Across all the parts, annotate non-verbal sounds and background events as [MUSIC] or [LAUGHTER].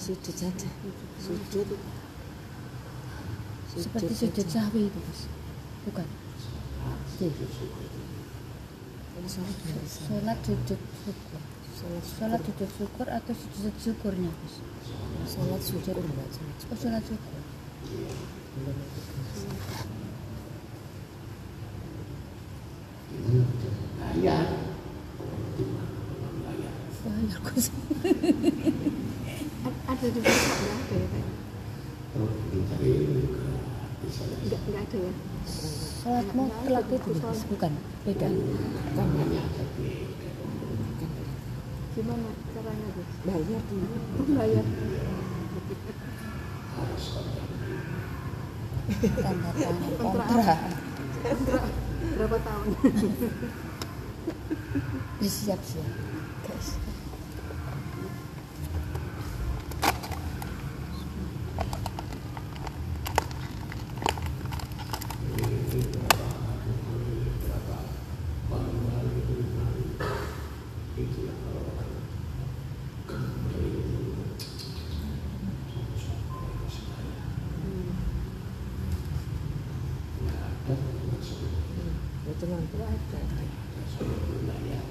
sujud saja. Sujud seperti sujud saja. sahwi itu Gus bukan? Sholat sujud syukur. Sholat sujud syukur atau sujud syukurnya Gus sholat sujud oh sholat syukur. Gimana? Bayar. Bayar. Ya ada di buka nggak ada ya Pak? Ke bisa nggak nggak ada ya? Sholat mutlak itu bukan beda. Kan beda. gimana caranya bayar dulu. Bayar. Harus kontak. tanda tangan. Kontrak kontrak. Berapa tahun? Siap siap guys Itu yang kalau orang kembali Nggak ada maksudnya. itu nanti ada Bayar.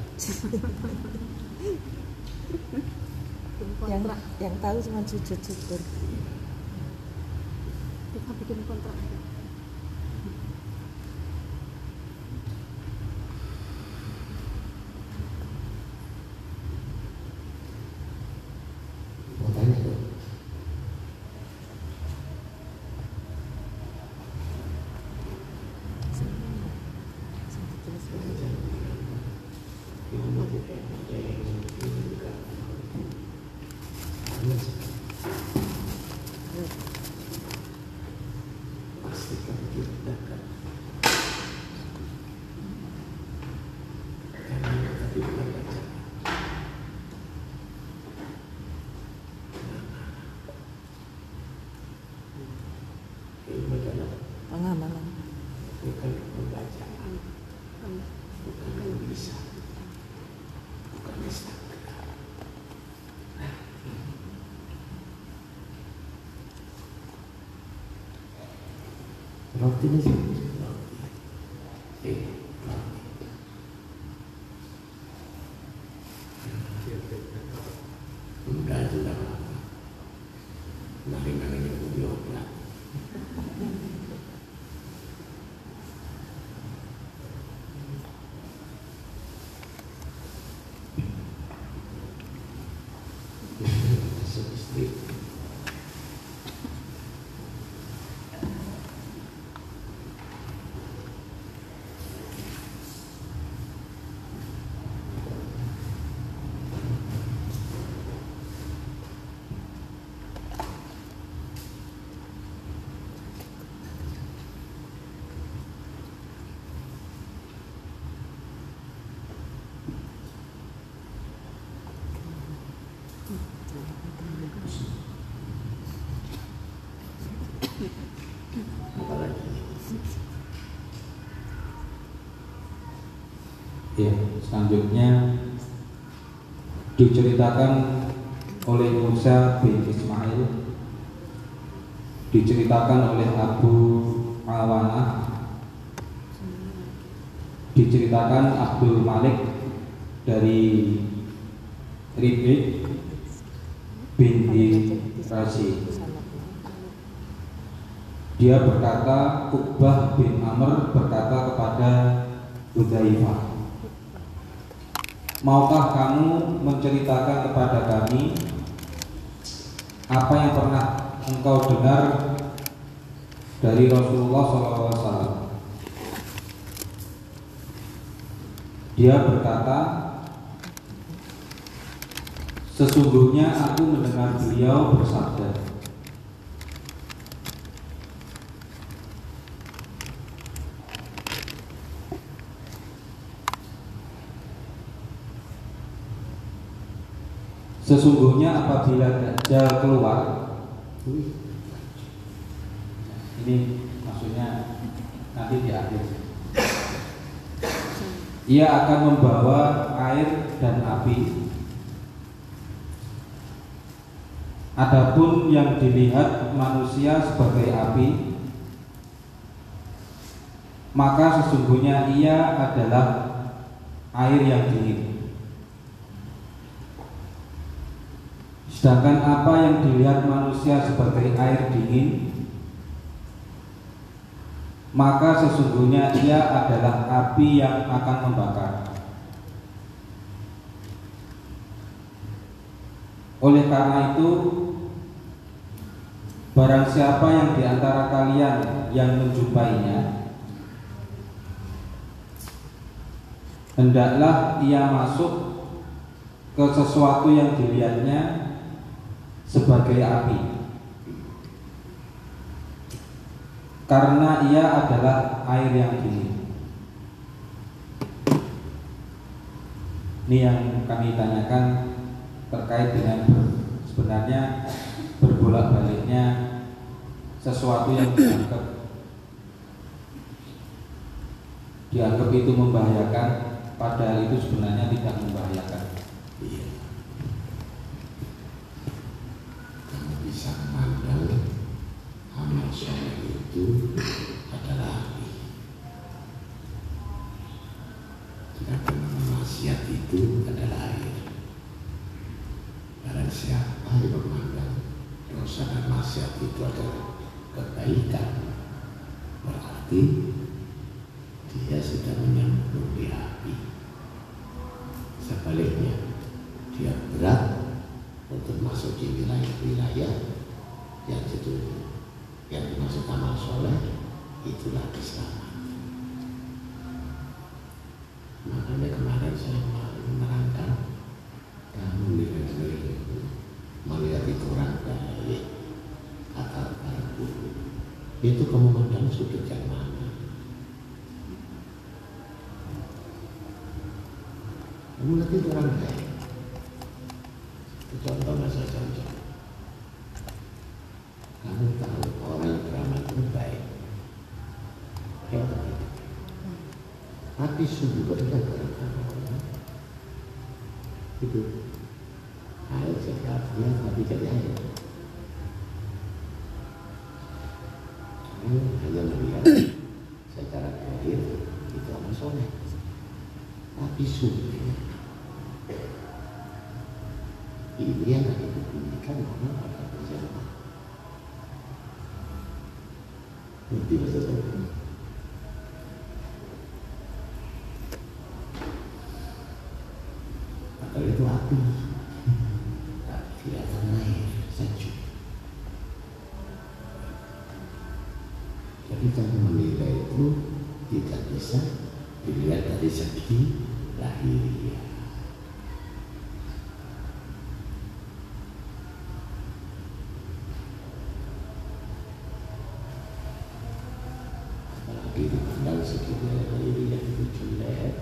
Yang yang tahu cuma sujud syukur kita bikin kontrak Mau tanya tuh. Itu mau ada yang ini juga. Hanya pastikan kita kan. Karena tadi kita baca ilmu adalah pengamalan bukan pembacaan, bukan tulisan, bukan Instagram. Roti ini Ya, selanjutnya diceritakan oleh Musa bin Ismail. Diceritakan oleh Abu Awanah. Diceritakan Abdul Malik dari Ribik binti Razi dia berkata Uqbah bin Amr berkata kepada Hudzaifah Maukah kamu menceritakan kepada kami apa yang pernah engkau dengar dari Rasulullah SAW? Dia berkata, sesungguhnya aku mendengar beliau bersabda, Sesungguhnya apabila Dajjal keluar Ini maksudnya nanti di akhir. Ia akan membawa air dan api. Adapun yang dilihat manusia sebagai api, maka sesungguhnya ia adalah air yang dingin. Sedangkan apa yang dilihat manusia sebagai air dingin, maka sesungguhnya ia adalah api yang akan membakar. Oleh karena itu, barang siapa yang di antara kalian yang menjumpainya, hendaklah ia masuk ke sesuatu yang dilihatnya sebagai api. Karena ia adalah air yang dingin. Ini yang kami tanyakan terkait dengan sebenarnya berbolak baliknya sesuatu yang dianggap dianggap itu membahayakan padahal itu sebenarnya tidak membahayakan. Iya. Kamu bisa memandang amal soleh itu adalah api. Sedangkan amal maksiat itu adalah air. Barang siapa yang memandang dosa dan maksiat itu adalah kebaikan, berarti dia sudah menyambung di api. Sebaliknya, dia berat untuk masuk di wilayah-wilayah yang itu yang dimaksud amal soleh itulah keselamatan. Makanya kemarin saya menerangkan kamu dengan melihat itu orang baik atau para guru itu kamu memandang sudut yang mana? Kamu lihat itu orang baik. Itu contoh masa contoh. Kamu tahu orang yang beramal itu baik. Ya, baik. Tapi sungguh tidak gara-gara orang. Itu air sehatnya tapi jadi air. Kamu hanya melihat secara zahir itu amal soleh. Tapi sungguh ini yang akan dibunyikan orang pada berjamaah. Ngerti maksudnya? Padahal itu api. Tapi kelihatan air, sejuk. Jadi cara menilai itu tidak bisa dilihat dari segi lahiriah. apalagi dipandang segi lahiriah itu jelek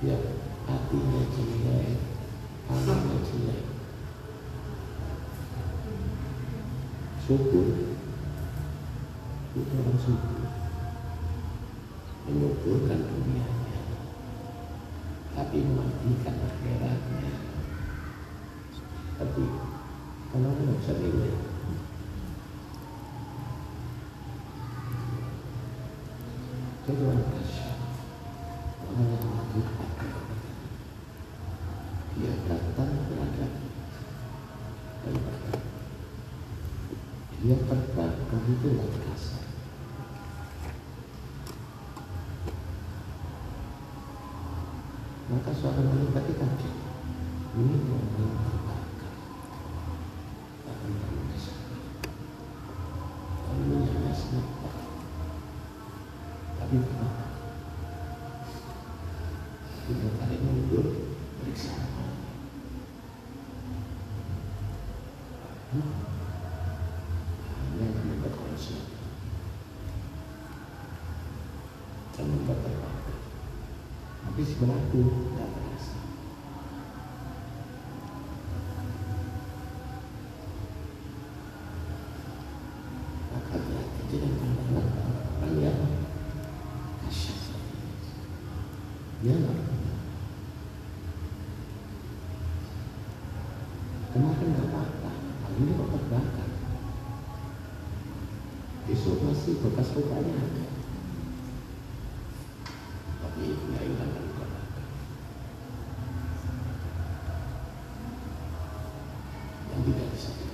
ya hatinya jelek amalnya jelek syukur itu orang syukur menyukurkan dunianya. Tapi mematikan akhiratnya. Tapi kalau nggak bisa nilai dahsyat. Orang yang mati Dia datang berada dan berkata, Dia terbakar itu lewat kasar. Kaget. Ini yang. Akan kenapa? Tapi kenapa? Kita tarik mundur, periksa Hanya yang membuat konsep dan membuat. Tapi tidak terasa. Maka hati-hati dengan pandangan orang yang kasyaf dia nggak pernah kemarin nggak apa-apa hari ini kok terbakar besok masih bekas lukanya ada tapi itu nggak hilangkan luka bakar yang tidak disadari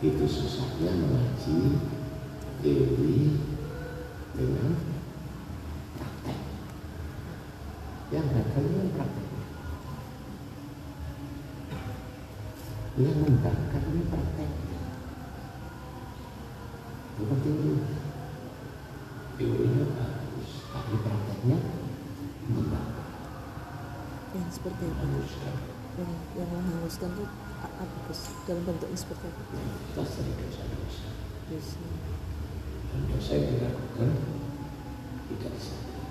itu susahnya mengaji teori dengan praktek. Yang itu kan praktek. Yang membakar ini praktek. Bukan teori teorinya bagus tapi prakteknya membakar yang seperti apa? Menghanguskan yang, menghanguskan itu apa Gus? dalam bentuknya seperti apa. Kita sering dosa-dosa Terus, dan dosa yang dilakukan tidak disadari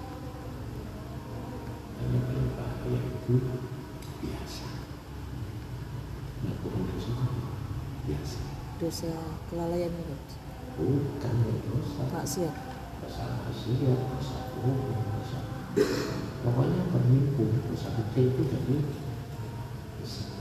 dan yang paling bahaya itu biasa melakukan dosa biasa dosa kelalaian itu bukan dosa maksiat dosa maksiat dosa bohong dosa pokoknya penipu dosa kecil itu jadi besar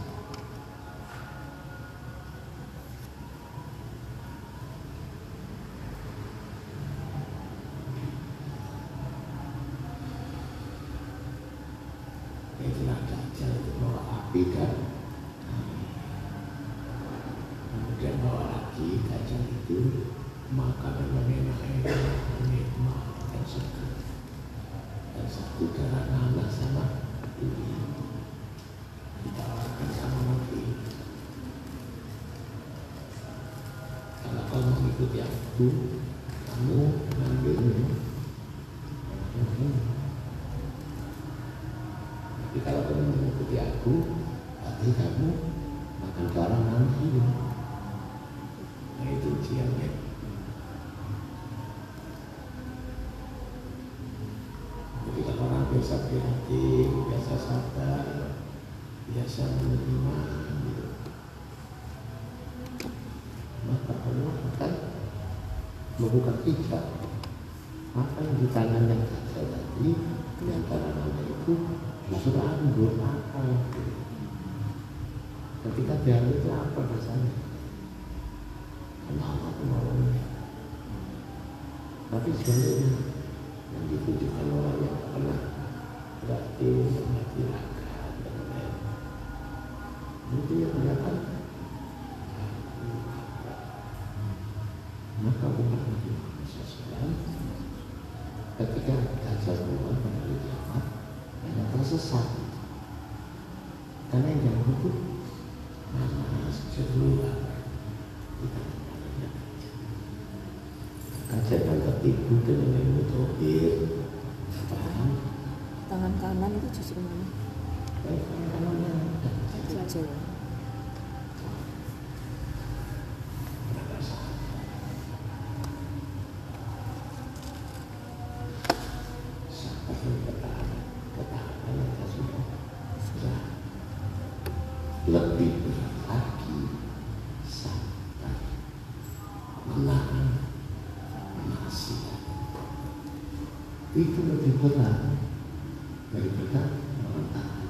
itulah dajjal itu bawa api kan kemudian bawa lagi dajjal itu makanan enak-enak nikmat dan segar dan satu darah nanas sama ini. Ditawarkan sama nabi kalau mengikuti aku kamu ngambilnya Mhm. tapi kalau kamu mengikuti aku berarti kamu makan darah nanti nah itu ujiannya. Jadi kalau orang biasa prihatin biasa sabar biasa menerima gitu. maka Allah akan membuka hijab apa yang di tangan yang kecil tadi di antara nama itu justru anggur apa? Ketika diambil itu apa rasanya kenapa kemauannya tapi sebenarnya yang ditunjukkan orang yang pernah berarti mati akal dan lain itu yang kelihatan maka umat Nabi Muhammad SAW ketika dajjal keluar pada hari kiamat tersesat karena yang jangan kemarinnya kajian yang ketipu dengan ilmu tauhid paham? Tangan kanan itu justru mana? Baik kanannya Dajjal Sabar ketahanan ketahanan yang sudah sudah lebih berat lagi sabar menahan maksiat itu lebih berat daripada menahan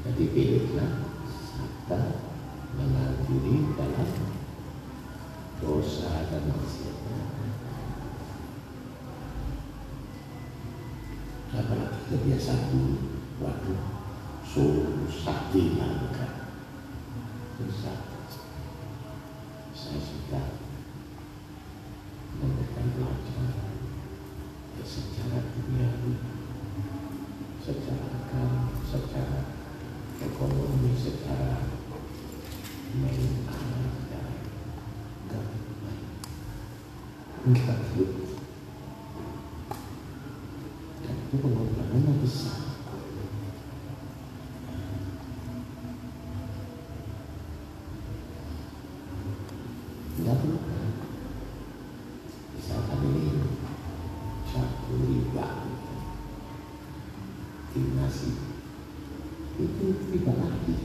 jadi pilihlah sabar menahan diri dalam dosa dan maksiatnya apalagi kebiasaan dulu waduh susah dihilangkan susah saya sudah memberikan pelajaran ya, secara duniawi secara agama secara ekonomi secara mental secara agama enggak perlu dan itu pengorbanannya besar Enggak perlu kan? Misalkan ini satu riba di nasi itu juga lagi.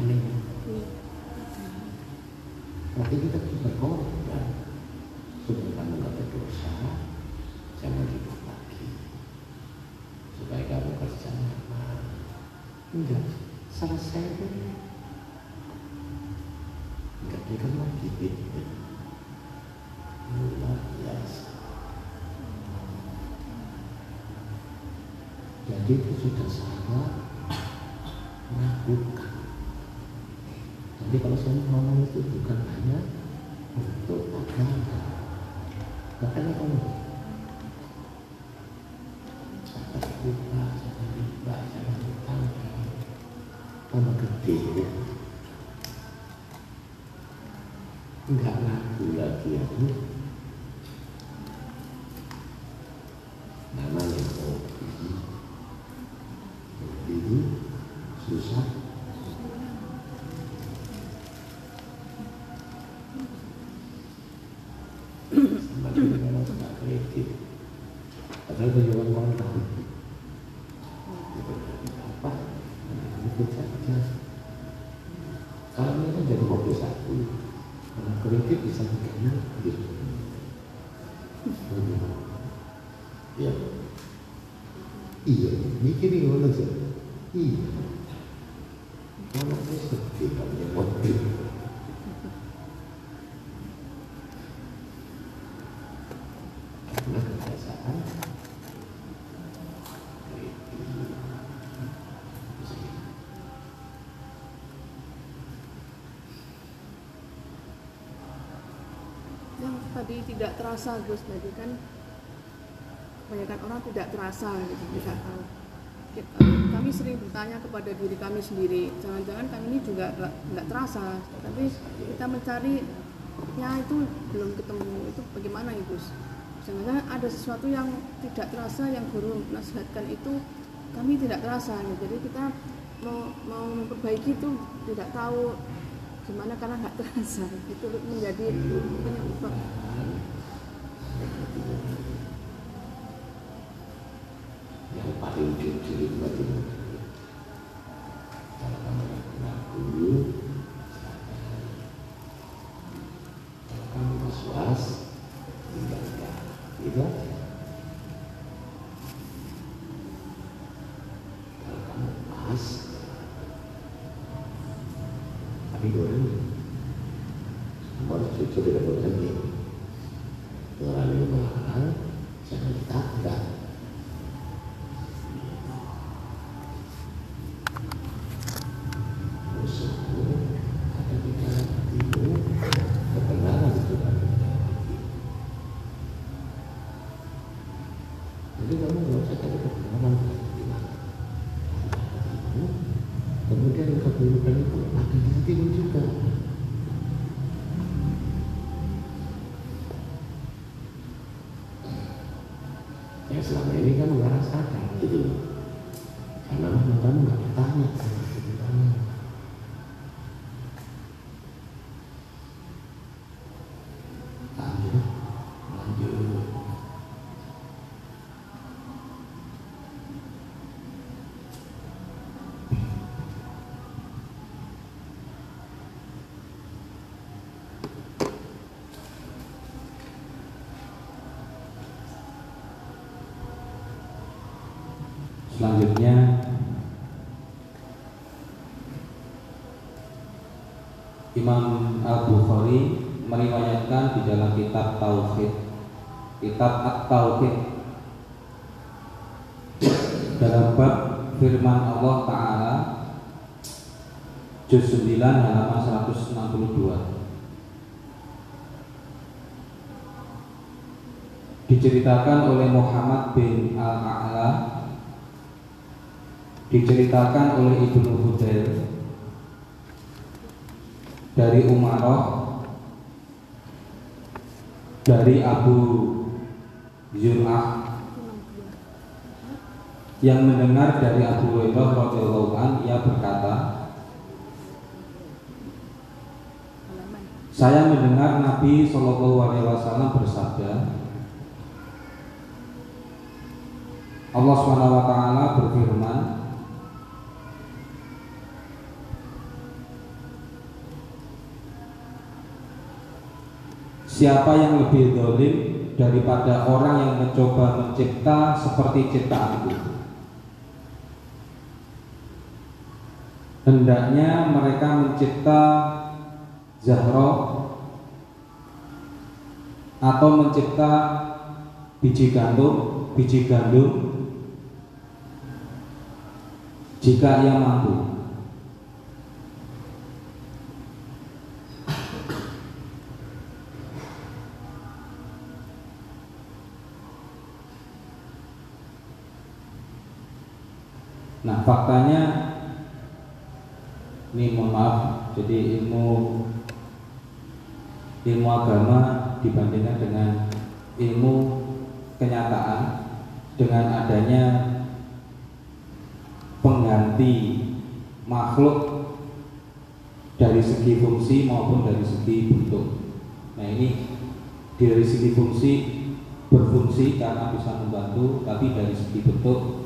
Aneh. Berarti kita harus berkorban supaya kamu nggak berdosa, jangan hidup lagi. Supaya kamu kerja nyaman. Enggak, selesai deh. Enggak mikir lagi. Luar biasa. Jadi itu sudah sangat menakutkan. Jadi kalau saya ngomong itu bukan hanya untuk agama, bahkan Allah. Jangan lupa, jangan lupa, jangan lupa. Tambah gede ya. Enggak ragu lagi aku. Bisa dikenal gitu Ya Iya, mikirin orang sih Iya Kalau ini sedih kalau tidak terasa Gus. Tadi kan kebanyakan orang tidak terasa gitu. Tidak tahu. Kita- kami sering bertanya kepada diri kami sendiri. Jangan-jangan kami ini juga nggak nggak terasa. Tapi kita mencari ya itu belum ketemu. Itu bagaimana ya Gus? Jangan-jangan ada sesuatu yang tidak terasa yang guru nasihatkan itu kami tidak terasa ya. jadi kita mau mau memperbaiki itu tidak tahu gimana? Karena nggak terasa. [LAUGHS] Itu menjadi penyebab. Yang paling jujur itu bagaimana? Kalau kamu ragu-ragu, silakan. Kalau kamu was-was, tinggalkan. Itu aja. Kalau kamu pas, tapi goreng. Kamu harus jujur dengan goreng ini. Orang yang melarang, jangan ditabrak. musuhmu ada di dalam hatimu kebenaran itu ada di dalam hatimu jadi kamu nggak usah cari kebenaran di mana Di dalam hatimu kemudian keburukan itu ada di hatimu juga. Ya selama ini kamu nggak rasakan gitu karena memang kamu nggak bertanya sama kebenaran lanjut lanjut Selanjutnya Imam Al-Bukhari meriwayatkan di dalam kitab Tauhid. Kitab At-Tauhid. Dalam bab firman Allah Ta'ala Juz 9 halaman 162 Diceritakan oleh Muhammad bin Al-A'la. Diceritakan oleh Ibnu Hudair Dari Umaroh Dari Abu Zur'ah yang mendengar dari Abu Hurairah radhiyallahu ia berkata Saya mendengar Nabi Shallallahu Alaihi Wasallam bersabda, Allah swt berfirman, Siapa yang lebih dolim daripada orang yang mencoba mencipta seperti ciptaanku? Hendaknya mereka mencipta Zahro atau mencipta biji gandum, biji gandum jika ia mampu. Faktanya ini mohon maaf jadi ilmu ilmu agama dibandingkan dengan ilmu kenyataan dengan adanya pengganti makhluk dari segi fungsi maupun dari segi bentuk. Nah ini dari segi fungsi berfungsi karena bisa membantu, tapi dari segi bentuk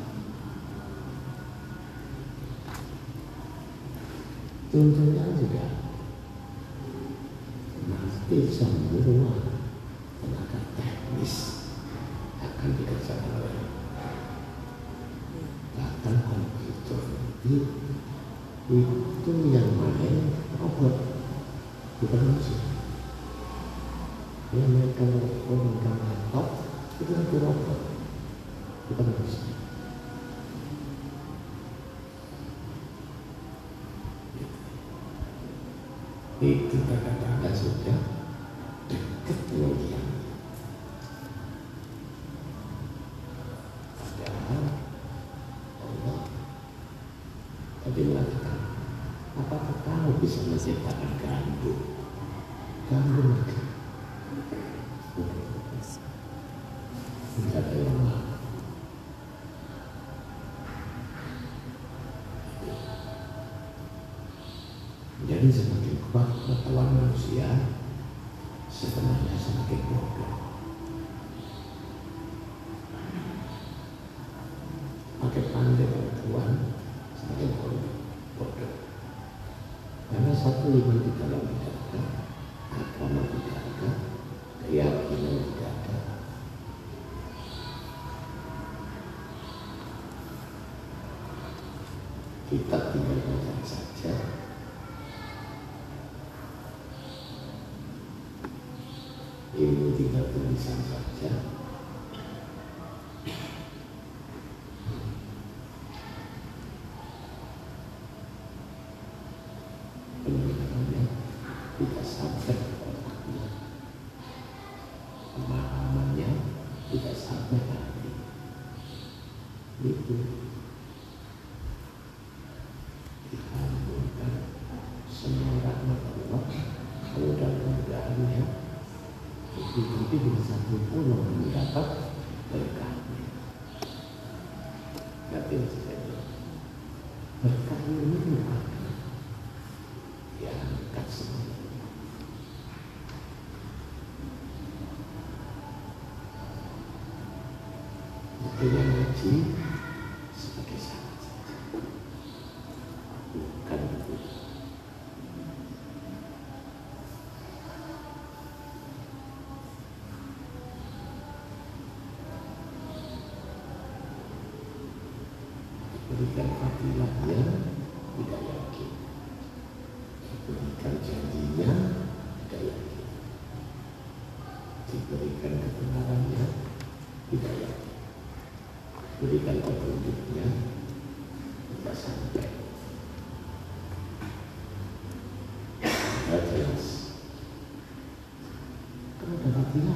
Tentunya juga. Nanti semua tenaga teknis akan dikerjakan oleh bahkan komputer. Itu yang main robot bukan manusia. Yang kalau memegang laptop itu robot bukan That's yeah. Satu iman di dalam ada agama tidak ada keyakinan tidak ada kita tinggal baca saja ilmu tinggal tulisan saja pendengarannya tidak sampai ke otaknya pemahamannya tidak sampai ke hati itu dikabulkan semua rahmat Allah mudah-mudahannya itu nanti bisa satu pulau mendapat berkahnya Nanti saja berkah ini akan diangkat semua. Itu yang ngaji Apalagi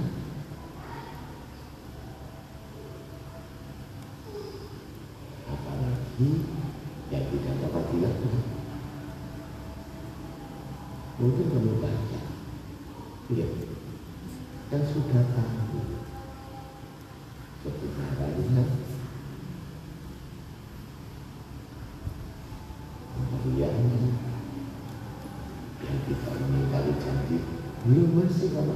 yang tidak dapat dilakukan. Mungkin kamu baca. Iya. Dan sudah tahu yang kita janji belum bersih kalau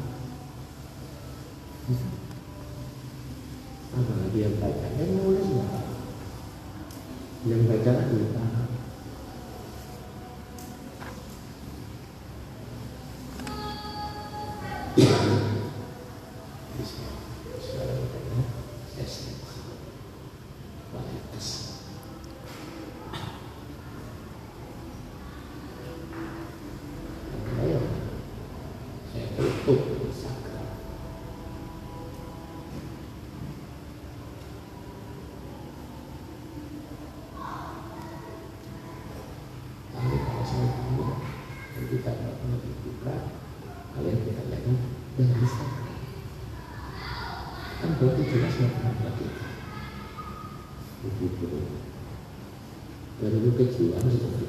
dan Kristen. kan berarti jelas nggak pernah sakit begitu. Dari kecil, kejiwaan seperti